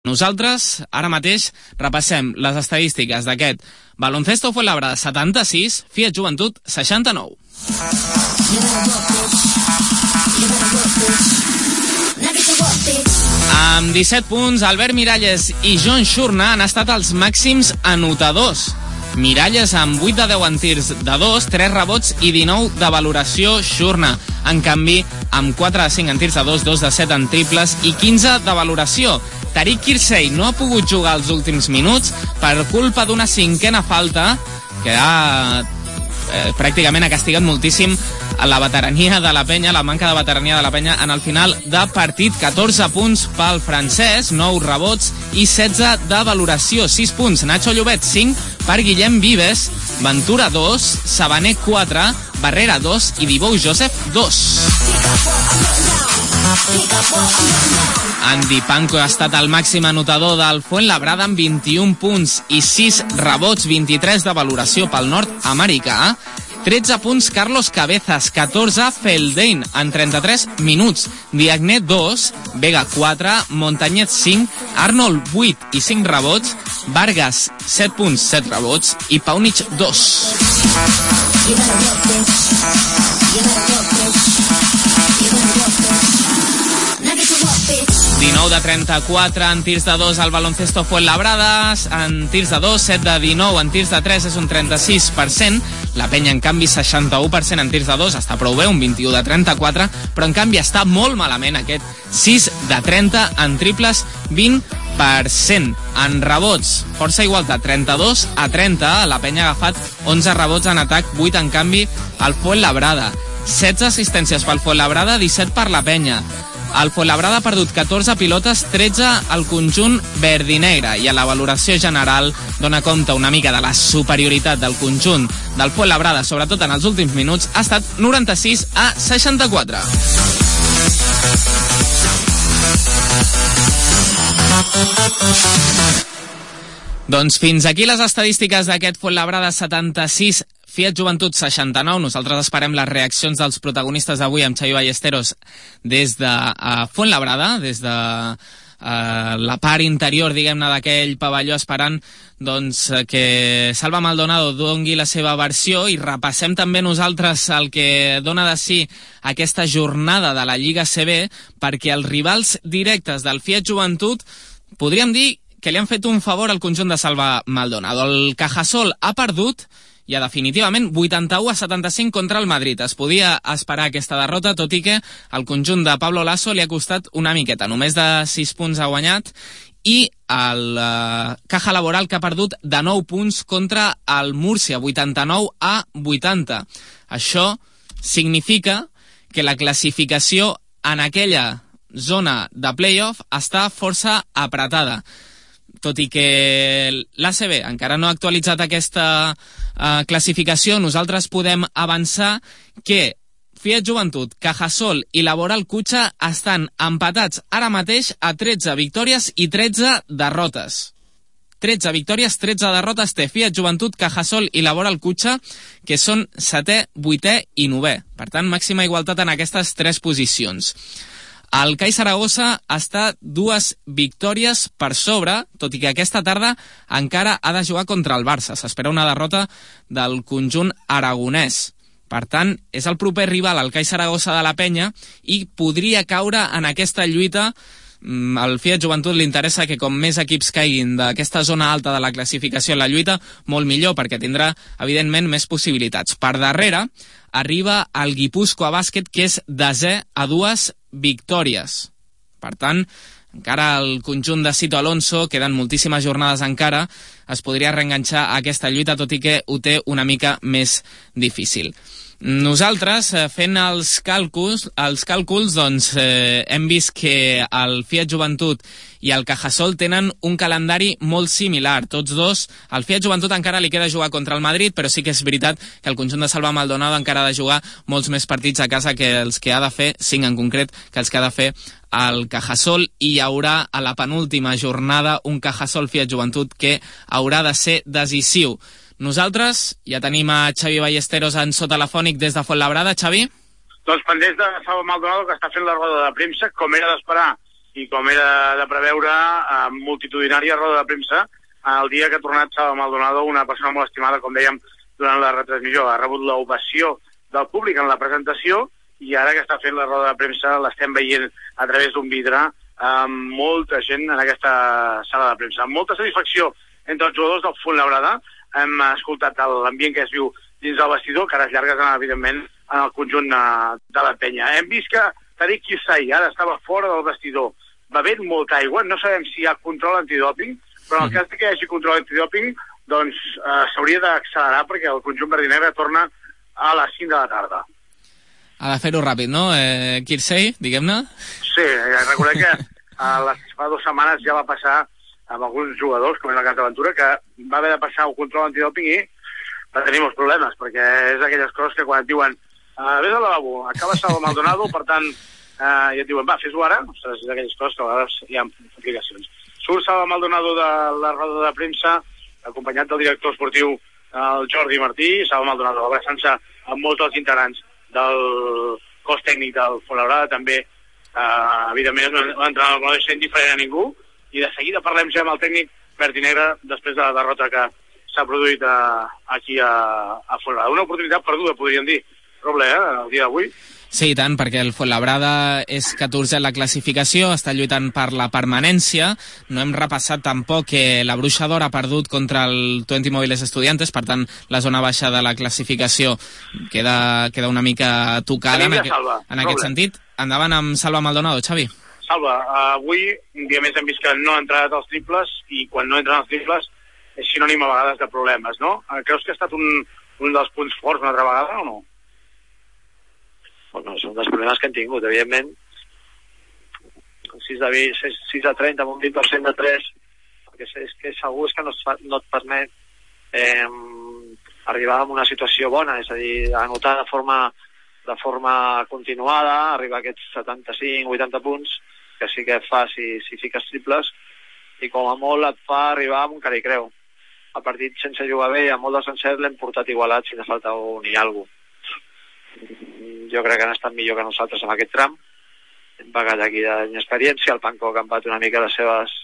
Nosaltres, ara mateix, repassem les estadístiques d'aquest Baloncesto Fuenlabrada 76, Fiat Joventut 69. Amb 17 punts, Albert Miralles i John Shurna han estat els màxims anotadors. Miralles amb 8 de 10 en tirs de 2, 3 rebots i 19 de valoració Shurna. En canvi, amb 4 de 5 en tirs de 2, 2 de 7 en triples i 15 de valoració. Tariq Kirsey no ha pogut jugar els últims minuts per culpa d'una cinquena falta que ha eh, pràcticament ha castigat moltíssim la veterania de la penya, la manca de veterania de la penya en el final de partit. 14 punts pel francès, 9 rebots i 16 de valoració. 6 punts, Nacho Llobet, 5 per Guillem Vives, Ventura 2, Sabaner 4, Barrera 2 i Dibou Joseph 2. Andy Panko ha estat el màxim anotador del Fuenlabrada amb 21 punts i 6 rebots, 23 de valoració pel nord-americà. 13 punts Carlos Cabezas, 14 Feldein en 33 minuts, Diagné 2, Vega 4, Montañez 5, Arnold 8 i 5 rebots, Vargas 7 punts, 7 rebots i Paunich 2. 19 de 34 en tirs de 2 al baloncesto Fuenlabradas, en tirs de 2, 7 de 19 en tirs de 3 és un 36%, la penya en canvi 61% en tirs de 2, està prou bé, un 21 de 34, però en canvi està molt malament aquest 6 de 30 en triples, 20%. En rebots, força igualtat, 32 a 30, la penya ha agafat 11 rebots en atac, 8 en canvi al Fuenlabrada. 16 assistències pel Fuenlabrada, 17 per la penya. El Fuenlabrada ha perdut 14 pilotes, 13 al conjunt verd i negre i a la valoració general dona compte una mica de la superioritat del conjunt del Fuenlabrada, sobretot en els últims minuts, ha estat 96 a 64. Doncs fins aquí les estadístiques d'aquest Fuenlabrada 76 Fiat Joventut 69. Nosaltres esperem les reaccions dels protagonistes d'avui amb Xavi Ballesteros des de uh, Fuenlabrada, des de uh, la part interior, diguem-ne, d'aquell pavelló esperant doncs, que Salva Maldonado dongui la seva versió i repassem també nosaltres el que dona de si aquesta jornada de la Lliga CB perquè els rivals directes del Fiat Joventut podríem dir que li han fet un favor al conjunt de Salva Maldonado. El Cajasol ha perdut ha definitivament 81 a 75 contra el Madrid. Es podia esperar aquesta derrota, tot i que el conjunt de Pablo Lasso li ha costat una miqueta. Només de 6 punts ha guanyat i el uh, Caja Laboral que ha perdut de 9 punts contra el Múrcia, 89 a 80. Això significa que la classificació en aquella zona de playoff està força apretada tot i que l'ACB encara no ha actualitzat aquesta uh, classificació, nosaltres podem avançar que Fiat Joventut, Cajasol i Laboral Cutxa estan empatats ara mateix a 13 victòries i 13 derrotes. 13 victòries, 13 derrotes té Fiat Joventut, Cajasol i Laboral Cutxa, que són setè, vuitè i novè. Per tant, màxima igualtat en aquestes tres posicions. El CAI Saragossa està dues victòries per sobre, tot i que aquesta tarda encara ha de jugar contra el Barça. S'espera una derrota del conjunt aragonès. Per tant, és el proper rival al CAI Saragossa de la penya i podria caure en aquesta lluita mm, al Fiat Joventut li interessa que com més equips caiguin d'aquesta zona alta de la classificació en la lluita, molt millor, perquè tindrà, evidentment, més possibilitats. Per darrere arriba el Guipúscoa Bàsquet, que és desè a dues victòries. Per tant, encara el conjunt de Cito Alonso, queden moltíssimes jornades encara, es podria reenganxar a aquesta lluita, tot i que ho té una mica més difícil. Nosaltres, eh, fent els càlculs, els càlculs doncs, eh, hem vist que el Fiat Joventut i el Cajasol tenen un calendari molt similar. Tots dos, al Fiat Joventut encara li queda jugar contra el Madrid, però sí que és veritat que el conjunt de Salva Maldonado encara ha de jugar molts més partits a casa que els que ha de fer, cinc en concret, que els que ha de fer el Cajasol i hi haurà a la penúltima jornada un Cajasol Fiat Joventut que haurà de ser decisiu. Nosaltres ja tenim a Xavi Ballesteros en so telefònic des de Fontlabrada. Xavi? Doncs pendents de Salva Maldonado, que està fent la roda de premsa, com era d'esperar i com era de preveure, amb multitudinària roda de premsa, el dia que ha tornat Salva Maldonado, una persona molt estimada, com dèiem, durant la retransmissió. Ha rebut l'ovació del públic en la presentació i ara que està fent la roda de premsa l'estem veient a través d'un vidre amb molta gent en aquesta sala de premsa. Amb molta satisfacció entre els jugadors del Fuenlabrada. Hem escoltat l'ambient que es viu dins del vestidor, que ara es llargues, evidentment, en el conjunt de, de la penya. Hem vist que Tariq Kisai ara estava fora del vestidor bevent molta aigua. No sabem si hi ha control antidòping, però en el cas que hi hagi control antidòping, doncs eh, s'hauria d'accelerar perquè el conjunt verdinegre torna a les 5 de la tarda. Ha de fer-ho ràpid, no? Eh, Kirsey, diguem-ne? Sí, eh, recordem que a les, fa dues setmanes ja va passar amb alguns jugadors, com és el cas d'Aventura, que va haver de passar un control antidòping i va tenir molts problemes, perquè és aquelles coses que quan et diuen uh, vés al lavabo, acabes el Maldonado, per tant, uh, i et diuen, va, fes-ho ara, ostres, és aquelles coses que a vegades hi ha complicacions. Surt Salva Maldonado de la roda de premsa, acompanyat del director esportiu el Jordi Martí, Salva Maldonado abraçant-se amb molts dels integrants del cos tècnic del Fonabrada, també, eh, evidentment, l'entrenador no deixa indiferent a ningú, i de seguida parlem ja amb el tècnic verd i negre després de la derrota que s'ha produït a, eh, aquí a, a Fonabrada. Una oportunitat perduda, podríem dir, Roble, eh, el dia d'avui. Sí, i tant, perquè el Fuenlabrada és 14 en la classificació, està lluitant per la permanència. No hem repassat tampoc que la Bruixa d'Or ha perdut contra el Twenty Móviles Estudiantes, per tant, la zona baixa de la classificació queda, queda una mica tocada en, aqu en aquest sentit. Endavant amb Salva Maldonado, Xavi. Salva, avui, un dia més hem vist que no ha entrat els triples i quan no entren els triples és sinònim a vegades de problemes, no? Creus que ha estat un, un dels punts forts una altra vegada o no? bueno, són dels problemes que hem tingut, evidentment 6 de, 6, 6 de 30 amb un 20% de 3 perquè és que segur és que no, no et permet eh, arribar a una situació bona, és a dir, anotar de forma, de forma continuada, arribar a aquests 75-80 punts, que sí que fa si, si fiques triples, i com a molt et fa arribar amb un cara i creu. El partit sense jugar bé, amb molt de sencer l'hem portat igualat si ne falta un i alguna jo crec que han estat millor que nosaltres en aquest tram hem pagat aquí d'inexperiència el Panco ha campat una mica les seves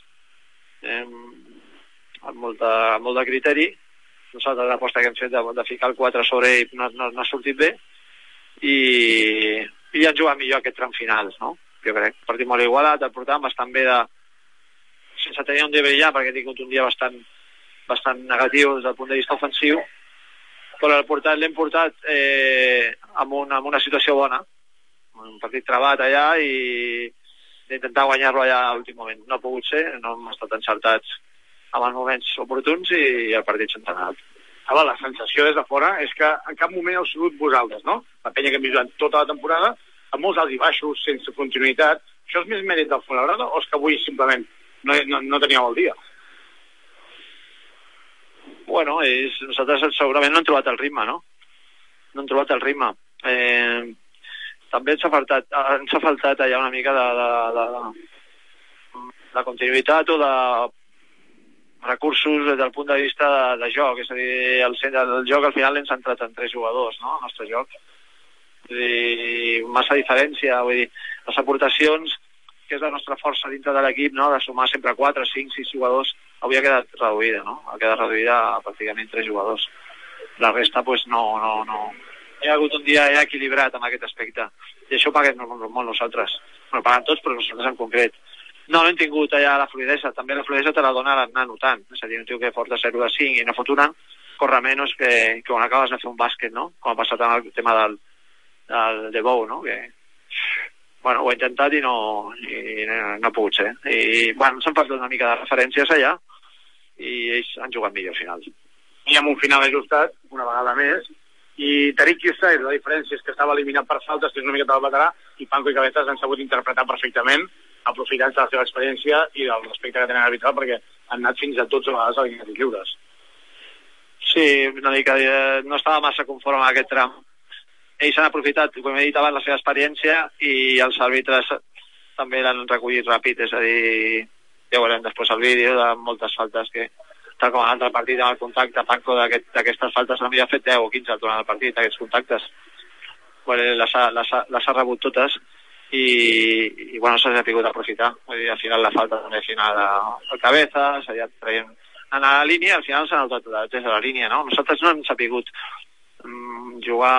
eh, amb, molta, amb molt de criteri nosaltres l'aposta que hem fet de, de ficar el 4 sobre ell no, no, no ha sortit bé i, i han jugat millor aquest tram final no? Jo crec, partit molt igualat el portàvem bastant bé de sense tenir un dia brillant perquè he tingut un dia bastant, bastant negatiu des del punt de vista ofensiu però el portat portat eh, amb, una, amb una situació bona, un partit trebat allà i d'intentar guanyar-lo allà a l'últim moment. No ha pogut ser, no hem estat encertats amb els moments oportuns i, i el partit s'ha entrenat. Ara, la sensació des de fora és que en cap moment heu sigut vosaltres, no? La penya que hem vist durant tota la temporada, amb molts alts i baixos, sense continuïtat. Això és més mèrit del Fuenlabrada o és que avui simplement no, no, no teníeu el dia? bueno, és, nosaltres segurament no hem trobat el ritme, no? No hem trobat el ritme. Eh, també ens ha faltat, ens ha faltat allà una mica de, de, de, de continuïtat o de recursos des del punt de vista de, de joc, és a dir, el, el joc al final l'hem centrat en tres jugadors, no?, el nostre joc. I massa diferència, vull dir, les aportacions, que és la nostra força dintre de l'equip, no?, de sumar sempre 4, 5, 6 jugadors, avui ha quedat reduïda, no? Ha quedat reduïda a pràcticament tres jugadors. La resta, pues, no, no, no. Hi ha hagut un dia ja equilibrat amb aquest aspecte. I això paguem molt nosaltres. Bueno, paguen tots, però nosaltres en concret. No, no hem tingut allà la fluidesa. També la fluidesa te la dona l'anar notant. És a dir, un tio que porta 0 de 5 i no fot una, corre menys que, que quan acabes de fer un bàsquet, no? Com ha passat amb el tema del, del de Bou, no? Que, bueno, ho he intentat i no, i no, no ha pogut ser. I, bueno, s'han faltat una mica de referències allà i ells han jugat millor al final. I amb un final ajustat, una vegada més, i Tariq Kirsay, la diferència és que estava eliminat per faltes, que és una mica del veterà, i Panco i Cabezas han sabut interpretar perfectament, aprofitant-se de la seva experiència i del respecte que tenen arbitral, perquè han anat fins a 12 vegades a línies lliures. Sí, una mica, eh, no estava massa conforme amb aquest tram ells han aprofitat, com he dit abans, la seva experiència i els àrbitres també l'han recollit ràpid, és a dir, ja veurem després el vídeo de moltes faltes que, tal com l'altre partit amb el contacte, Paco, d'aquestes aquest, faltes n'havia fet 10 o 15 durant el partit, aquests contactes. Bueno, les, ha, les, ha, les ha rebut totes i, i bueno, s'ha sabut aprofitar. Vull dir, al final la falta també al final el cabeza, s'ha iat traient a la línia, al final s'ha notat des de la línia, no? Nosaltres no hem sabut um, jugar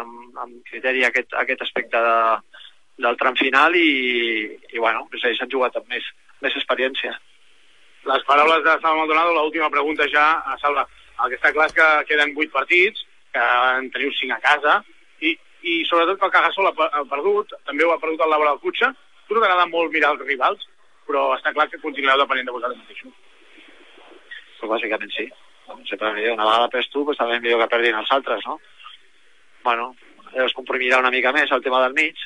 amb, amb criteri aquest, aquest aspecte de, del tram final i, i bueno, ells han jugat amb més, més experiència. Les paraules de Salva Maldonado, l'última pregunta ja, a Salva. El que està clar és que queden 8 partits, que en teniu 5 a casa, i, i sobretot que el Cagasol ha, ha perdut, també ho ha perdut el Laboral Cutxa. Tu no t'agrada molt mirar els rivals, però està clar que continueu depenent de vosaltres mateixos. Pues bàsicament sí. Sempre millor. Una vegada perds tu, pues també millor que perdin els altres, no? Bueno, es comprimirà una mica més el tema del mig,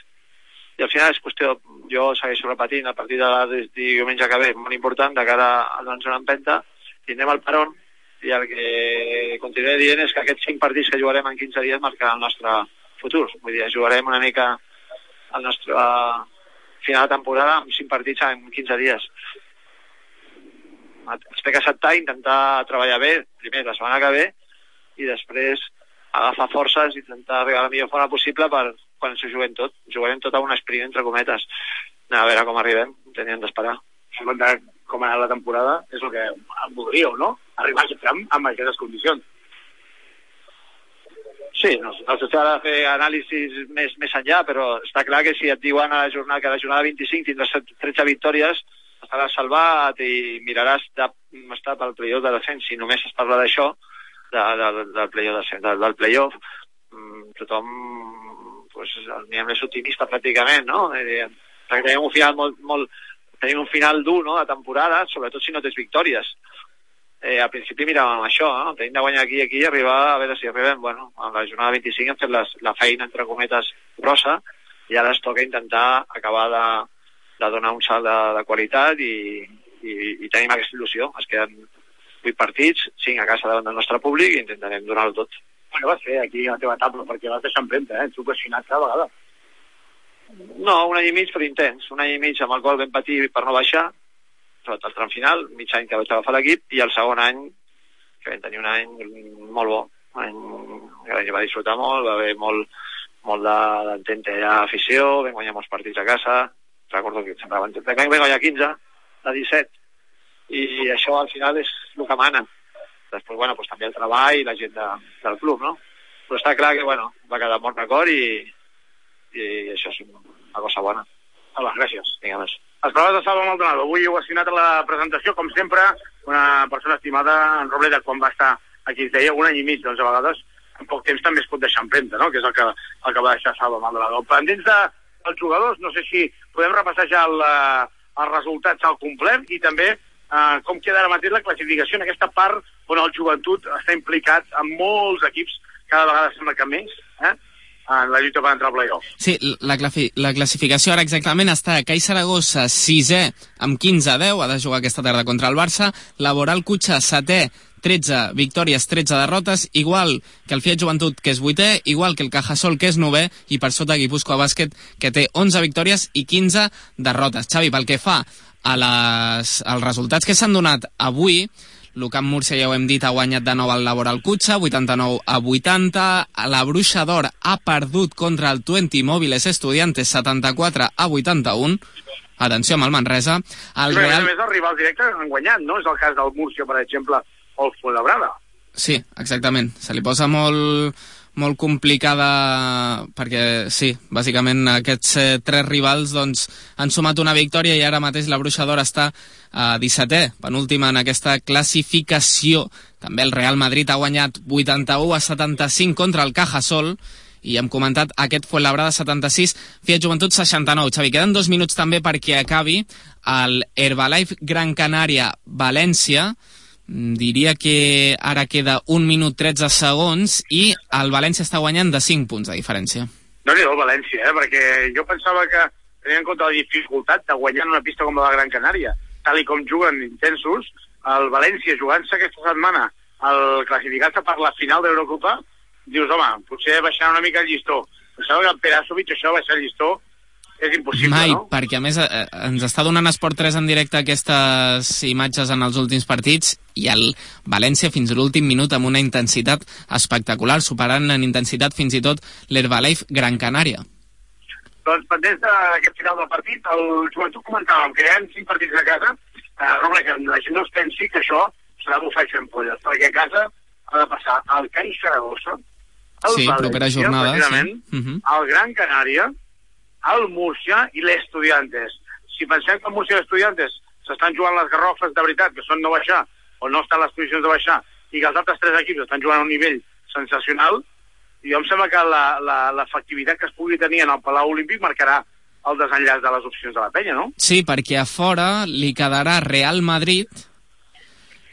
i al final és qüestió, jo segueixo repetint, el partit de la de diumenge que ve, molt important, de cara a la zona empenta, tindrem el peron, i el que continuaré dient és que aquests cinc partits que jugarem en 15 dies marcaran el nostre futur. Vull dir, jugarem una mica el nostre final de temporada amb cinc partits en 15 dies. Espero que acceptar, intentar treballar bé, primer la setmana que ve, i després agafar forces i intentar arribar a la millor forma possible per, quan ens ho juguem tot. Jugarem tot a un sprint, entre cometes. A veure com arribem, teníem d'esperar. De com ha anat la temporada és el que voldríeu, no? Arribar a aquest tram amb aquestes condicions. Sí, no, no s'ha de fer anàlisis més, més enllà, però està clar que si et diuen a la jornada que a la jornada 25 tindràs 13 victòries, estaràs salvat i miraràs d'estar pel playoff de descens. Si només es parla d'això, de, de, del playoff, de, del, del playoff, mm, tothom pues, anirem més optimista pràcticament, no? Eh, tenim un final molt, molt, tenim un final dur no, de temporada, sobretot si no tens victòries. Eh, al principi miràvem això, no? tenim de guanyar aquí i aquí i arribar a veure si arribem. Bueno, a la jornada 25 hem fet les, la feina, entre cometes, grossa, i ara es toca intentar acabar de, de donar un salt de, de qualitat i, i, i tenim aquesta il·lusió. Es queden 8 partits, 5 a casa davant del nostre públic i intentarem donar-ho tot. Bueno, vas fer aquí a la teva taula, perquè vas deixar empremta, eh? Ets ocasionat cada vegada. No, un any i mig, però intens. Un any i mig amb el qual vam patir per no baixar, sobretot el tram final, mig any que vaig agafar l'equip, i el segon any, que vam tenir un any molt bo, un any que va disfrutar molt, va haver molt, molt d'entente de, afició, vam guanyar molts partits a casa, recordo que sempre vam, vam guanyar 15 de 17, i això al final és el que mana després, bueno, pues, també el treball i la gent de, del club, no? Però està clar que, bueno, va quedar molt record i, i això és una cosa bona. Hola, gràcies. Vinga, més. Les paraules de Salva Maldonado. Avui heu assignat a la presentació, com sempre, una persona estimada en Robleda, quan va estar aquí, es deia un any i mig, doncs a vegades en poc temps també es pot deixar empremta, no? que és el que, el que va deixar Salva Maldonado. Pendents de, dels jugadors, no sé si podem repassar ja el, eh, els resultats al complet i també eh, com queda ara mateix la classificació en aquesta part on el joventut està implicat en molts equips, cada vegada sembla que més, eh? en la lluita per entrar al playoff. Sí, la, la classificació ara exactament està Cai Saragossa 6è amb 15 a 10, ha de jugar aquesta tarda contra el Barça, Laboral Cutxa 7è 13 victòries, 13 derrotes, igual que el Fiat Joventut, que és 8è, igual que el Cajasol, que és 9è, i per sota Guipúscoa Bàsquet, que té 11 victòries i 15 derrotes. Xavi, pel que fa a les, als resultats que s'han donat avui, L'UCAM Múrcia, ja ho hem dit, ha guanyat de nou el Laboral Cutxa, 89 a 80. La Bruixa d'Or ha perdut contra el 20 Mòbiles Estudiantes, 74 a 81. Atenció amb el Manresa. El sí, Real... A més, els rivals directes han guanyat, no? És el cas del Múrcia, per exemple, o el Fuenlabrada. Sí, exactament. Se li posa molt, molt complicada perquè sí, bàsicament aquests eh, tres rivals doncs, han sumat una victòria i ara mateix la Bruixadora està a 17è, penúltima en aquesta classificació. També el Real Madrid ha guanyat 81 a 75 contra el Cajasol i hem comentat aquest Fuenlabrada 76, Fiat Joventut 69. Xavi, queden dos minuts també perquè acabi el Herbalife Gran Canària València, diria que ara queda un minut 13 segons i el València està guanyant de 5 punts de diferència. no nhi el València, eh? perquè jo pensava que tenint en compte la dificultat de guanyar una pista com la de Gran Canària, tal i com juguen intensos, el València jugant-se aquesta setmana el classificar-se per la final d'Eurocopa, dius, home, potser baixarà una mica el llistó. Pensava que el Perasovic això baixar el llistó és impossible, Mai, no? perquè a més eh, ens està donant Esport 3 en directe aquestes imatges en els últims partits i el València fins a l'últim minut amb una intensitat espectacular, superant en intensitat fins i tot l'Herbalife Gran Canària. Doncs pendents d'aquest final del partit, el joventut comentàvem que hi ha cinc partits a casa, eh, Roble, que la gent no es pensi que això serà bufar polles, perquè a casa ha de passar el CAI Saragossa, el Sí, València, propera jornada, sí. precisament, Mhm. el Gran Canària, el Múrcia i l'Estudiantes. Si pensem que el Múrcia i l'Estudiantes s'estan jugant les garrofes de veritat, que són no baixar, o no estan en les posicions de baixar, i que els altres tres equips estan jugant a un nivell sensacional, jo em sembla que la- la- l'efectivitat que es pugui tenir en el Palau Olímpic marcarà el desenllaç de les opcions de la penya, no? Sí, perquè a fora li quedarà Real Madrid,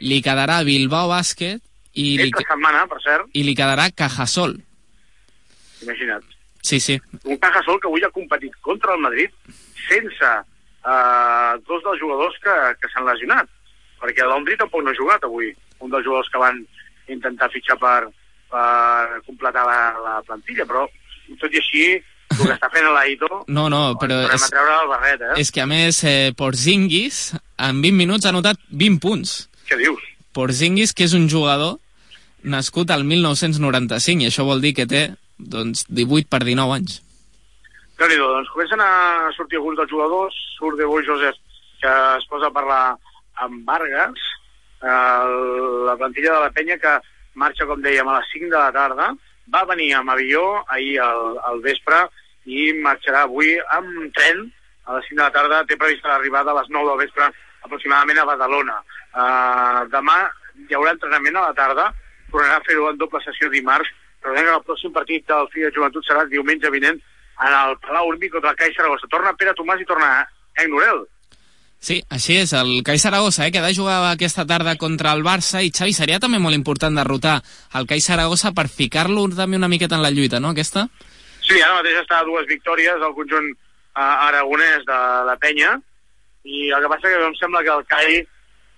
li quedarà Bilbao Bàsquet i li, setmana, per cert, i li quedarà Cajasol. imagina't, Sí, sí. un Cajasol que avui ha competit contra el Madrid sense eh, dos dels jugadors que, que s'han lesionat, perquè l'Ombri tampoc no ha jugat avui, un dels jugadors que van intentar fitxar per, per completar la, la plantilla, però tot i així, el que està fent l'Aito, No, no, però és, el barret, eh? és que a més eh, Porzingis en 20 minuts ha anotat 20 punts. Què dius? Porzingis, que és un jugador nascut al 1995, i això vol dir que té doncs, 18 per 19 anys. déu nhi doncs comencen a sortir alguns dels jugadors, surt de Boi Josep, que es posa a parlar amb Vargas, el, la plantilla de la penya que marxa, com dèiem, a les 5 de la tarda, va venir amb avió ahir al, al vespre i marxarà avui amb tren a les 5 de la tarda, té prevista l'arribada a les 9 del vespre aproximadament a Badalona. Uh, demà hi haurà entrenament a la tarda, tornarà a fer-ho en doble sessió dimarts, però que el pròxim partit del Fill de Joventut serà diumenge vinent en el Palau Olímpic contra el CAI Saragossa. Torna Pere Tomàs i torna Enc Norel. Sí, així és, el CAI Saragossa, eh, que ha de jugar aquesta tarda contra el Barça, i Xavi, seria també molt important derrotar el CAI Saragossa per ficar-lo també una miqueta en la lluita, no, aquesta? Sí, ara mateix està a dues victòries al conjunt uh, aragonès de la penya i el que passa que em sembla que el CAI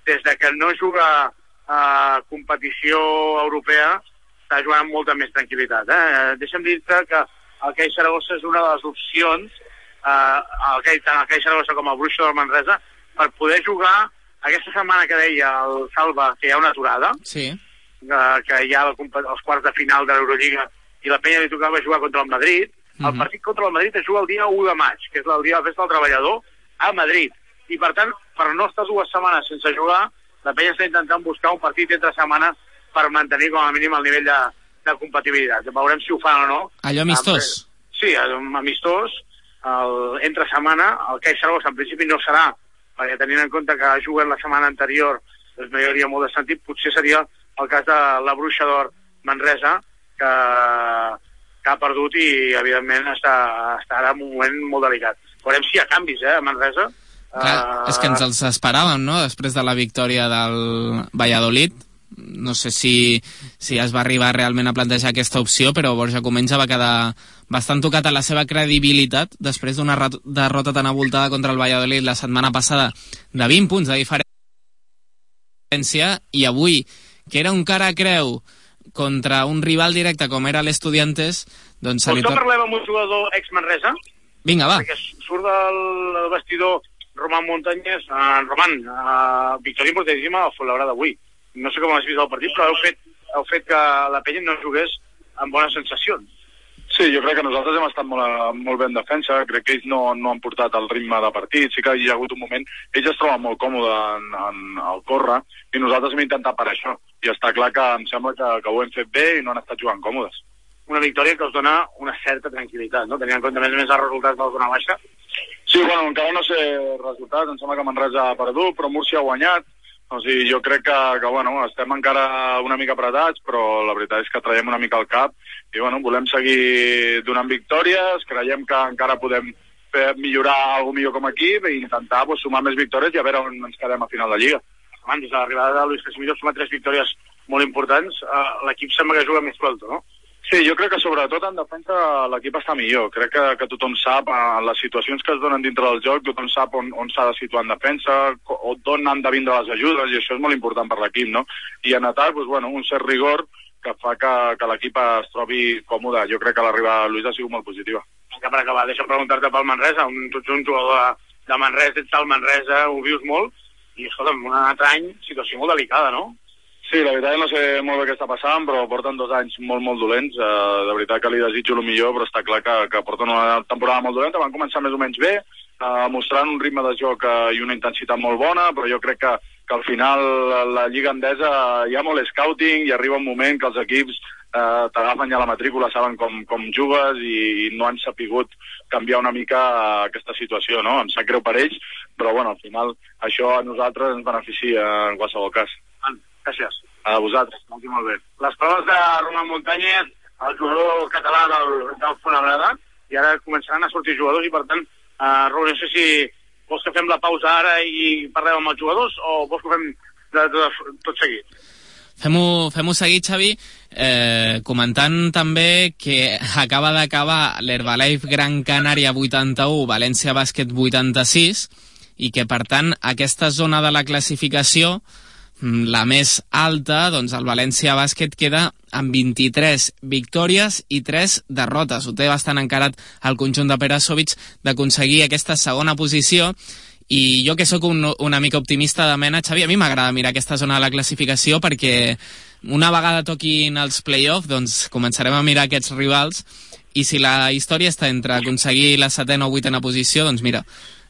des de que no juga a competició europea està jugant amb molta més tranquil·litat. Eh? Deixa'm dir-te que el CAI Saragossa és una de les opcions eh, el CAI, tant el CAI Saragossa com el Bruixa del Manresa per poder jugar aquesta setmana que deia el Salva que hi ha una aturada Sí. eh, que hi ha la, compe- els quarts de final de l'Eurolliga i la penya li tocava jugar contra el Madrid, el Mhm. partit contra el Madrid es juga el dia 1 de maig, que és el dia de la festa del treballador, a Madrid. I per tant, per no estar dues setmanes sense jugar, la penya està intentant buscar un partit entre setmana per mantenir com a mínim el nivell de, de compatibilitat. Veurem si ho fan o no. Allò amistós. Sí, un amistós, el, entre setmana, el CAI Saragossa en principi no serà, perquè tenint en compte que juguen la setmana anterior, doncs no hi hauria molt de sentit, potser seria el cas de la Bruixa d'Or Manresa, que, que ha perdut i, evidentment, està, està ara en un moment molt delicat. Veurem si hi ha canvis, eh, a Manresa. Clar, és que ens els esperàvem, no?, després de la victòria del Valladolid. No sé si, si es va arribar realment a plantejar aquesta opció, però Borja Comenja va quedar bastant tocat a la seva credibilitat després d'una derrota tan abultada contra el Valladolid la setmana passada de 20 punts de diferència i avui, que era un cara a creu contra un rival directe com era l'Estudiantes, doncs li que parlem amb un jugador ex-Manresa? Vinga, va. perquè surt del vestidor Roman Montañez, uh, Roman, uh, victòria importantíssima al Fuenlabrada d'avui. No sé com has vist el partit, però heu fet, heu fet que la penya no jugués amb bones sensacions. Sí, jo crec que nosaltres hem estat molt, molt bé en defensa, crec que ells no, no han portat el ritme de partit, sí que hi ha hagut un moment, ells es troben molt còmodes en, en el córrer i nosaltres hem intentat per això, i està clar que em sembla que, que ho hem fet bé i no han estat jugant còmodes. Una victòria que us dona una certa tranquil·litat, no? tenint en compte a més a més els resultats de la zona baixa. Sí, bueno, encara no sé resultats, em sembla que Manresa ha perdut, però Múrcia ha guanyat, o sigui, jo crec que, que bueno, estem encara una mica apretats, però la veritat és que traiem una mica el cap i bueno, volem seguir donant victòries, creiem que encara podem fer, millorar alguna millor com a equip i intentar pues, sumar més victòries i a veure on ens quedem a final de Lliga. Abans, des de l'arribada de Luis Casimiro, suma tres victòries molt importants. Uh, L'equip sembla que juga més suelto, no? Sí, jo crec que sobretot en defensa l'equip està millor. Crec que, que tothom sap eh, les situacions que es donen dintre del joc, tothom sap on, on s'ha de situar en defensa, o d'on han de vindre les ajudes, i això és molt important per l'equip, no? I en atac, doncs, bueno, un cert rigor que fa que, que l'equip es trobi còmode. Jo crec que l'arribada de Lluís ha sigut molt positiva. Que per acabar, deixa'm preguntar-te pel Manresa. Un, tu ets un jugador de, de Manresa, ets al Manresa, ho vius molt, i escolta'm, un altre any, situació molt delicada, no? Sí, la veritat no sé molt bé què està passant, però porten dos anys molt, molt dolents. Uh, de veritat que li desitjo el millor, però està clar que, que porten una temporada molt dolenta. Van començar més o menys bé, uh, mostrant un ritme de joc uh, i una intensitat molt bona, però jo crec que, que al final la Lliga Endesa hi ha molt scouting i arriba un moment que els equips uh, t'agafen ja la matrícula, saben com, com jugues i, i no han sapigut canviar una mica aquesta situació, no? Em sap greu per ells, però bueno, al final això a nosaltres ens beneficia en qualsevol cas. Gràcies. A vosaltres. Molt, molt bé. Les paraules de Roman Muntanyes, el jugador català del, del Fonabrada, i ara començaran a sortir jugadors i, per tant, uh, Raúl, no sé si vols que fem la pausa ara i parlem amb els jugadors o vols que ho fem de, de, de, tot seguit? Fem-ho fem, seguit, Xavi, eh, comentant també que acaba d'acabar l'Herbalife Gran Canària 81, València Bàsquet 86, i que, per tant, aquesta zona de la classificació la més alta, doncs el València Bàsquet queda amb 23 victòries i 3 derrotes. Ho té bastant encarat el conjunt de Perasovic d'aconseguir aquesta segona posició i jo que sóc un, una mica optimista de mena, Xavi, a mi m'agrada mirar aquesta zona de la classificació perquè una vegada toquin els play-off, doncs començarem a mirar aquests rivals i si la història està entre aconseguir la setena o vuitena posició, doncs mira,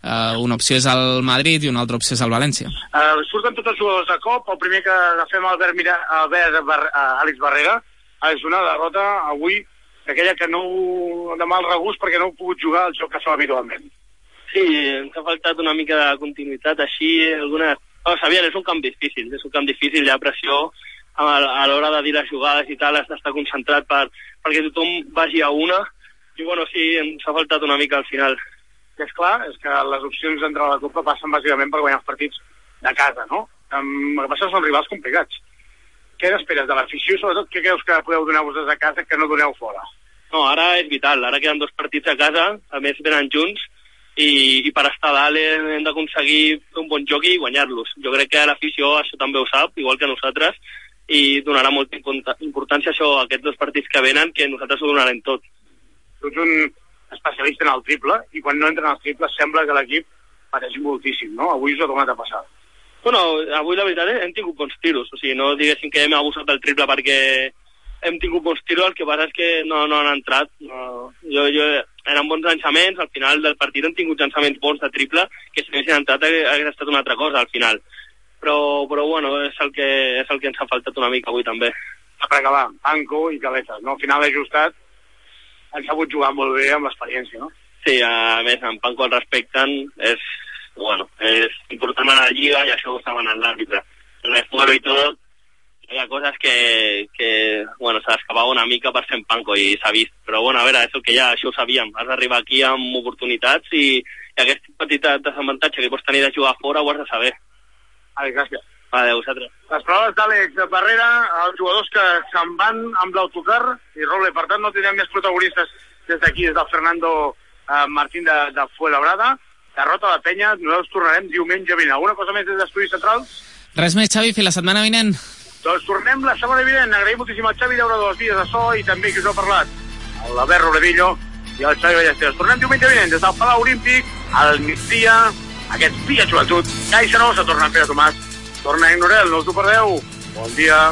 Uh, una opció és el Madrid i una altra opció és el València. Uh, surten tots els jugadors de cop. El primer que agafem Albert, Mira, Albert Bar uh, Àlex Barrera és una derrota avui aquella que no de mal regust perquè no heu pogut jugar el joc que fa habitualment. Sí, ens ha faltat una mica de continuïtat així, alguna... Oh, sabien, és un camp difícil, és un camp difícil, hi ha pressió a l'hora de dir les jugades i tal, has d'estar concentrat per, perquè tothom vagi a una, i bueno, sí, ens ha faltat una mica al final que és clar és que les opcions d'entrar a la Copa passen bàsicament per guanyar els partits de casa, no? Um, el que passa són rivals complicats. Què n'esperes de l'afició? Sobretot, què creus que podeu donar vos des de casa que no doneu fora? No, ara és vital. Ara queden dos partits a casa, a més venen junts, i, i per estar a dalt hem d'aconseguir un bon joc i guanyar-los. Jo crec que l'afició això també ho sap, igual que nosaltres, i donarà molta importància a això, a aquests dos partits que venen, que nosaltres ho donarem tot. Tu ets un, especialista en el triple, i quan no entren els triples sembla que l'equip pateix moltíssim, no? Avui us ha tornat a passar. Bueno, avui la veritat és hem tingut bons tiros, o sigui, no diguéssim que hem abusat del triple perquè hem tingut bons tiros, el que passa és que no, no han entrat. No, jo, jo, eren bons llançaments, al final del partit hem tingut llançaments bons de triple, que si haguessin entrat hauria estat una altra cosa al final. Però, però bueno, és el, que, és el que ens ha faltat una mica avui també. Per acabar, Panco i Caletes, no? Al final ajustat han sabut jugar molt bé amb l'experiència, no? Sí, a més, en Panco el respecten, és, bueno, és important a la Lliga i això ho saben en l'àrbitre. El refuero i tot, hi ha coses que, que bueno, s'ha d'escapar una mica per ser en Panco i s'ha vist. Però bueno, a veure, és el que ja, això ho sabíem. Has d'arribar aquí amb oportunitats i, i aquest petit desavantatge que pots tenir de jugar fora ho has de saber. Vale, gràcies. Adéu, vosaltres. Les proves d'Àlex Barrera, els jugadors que se'n van amb l'autocar i Roble, per tant no tindrem més protagonistes des d'aquí, des del Fernando eh, Martín de, de Fuenlabrada. Derrota la penya, nosaltres tornarem diumenge vinent. Alguna cosa més des d'Estudis Centrals? Res més, Xavi, fins la setmana vinent. Doncs tornem la setmana vinent. Agraïm moltíssim al Xavi Llaura de les Vies de So i també qui us ha parlat, l'Albert Robledillo i el Xavi Ballesteros. Tornem diumenge vinent des del Palau Olímpic al migdia, aquest dia joventut. Caixa Nova se torna a fer a Tomàs torna a ignorar, no us ho perdeu. Bon dia.